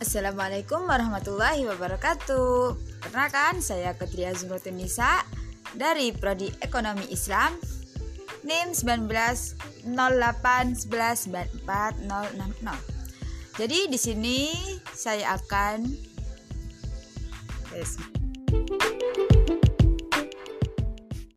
Assalamualaikum warahmatullahi wabarakatuh. Perkenalkan, saya Ketria Zumrutun Nisa dari Prodi Ekonomi Islam NIM 19081194060. Jadi di sini saya akan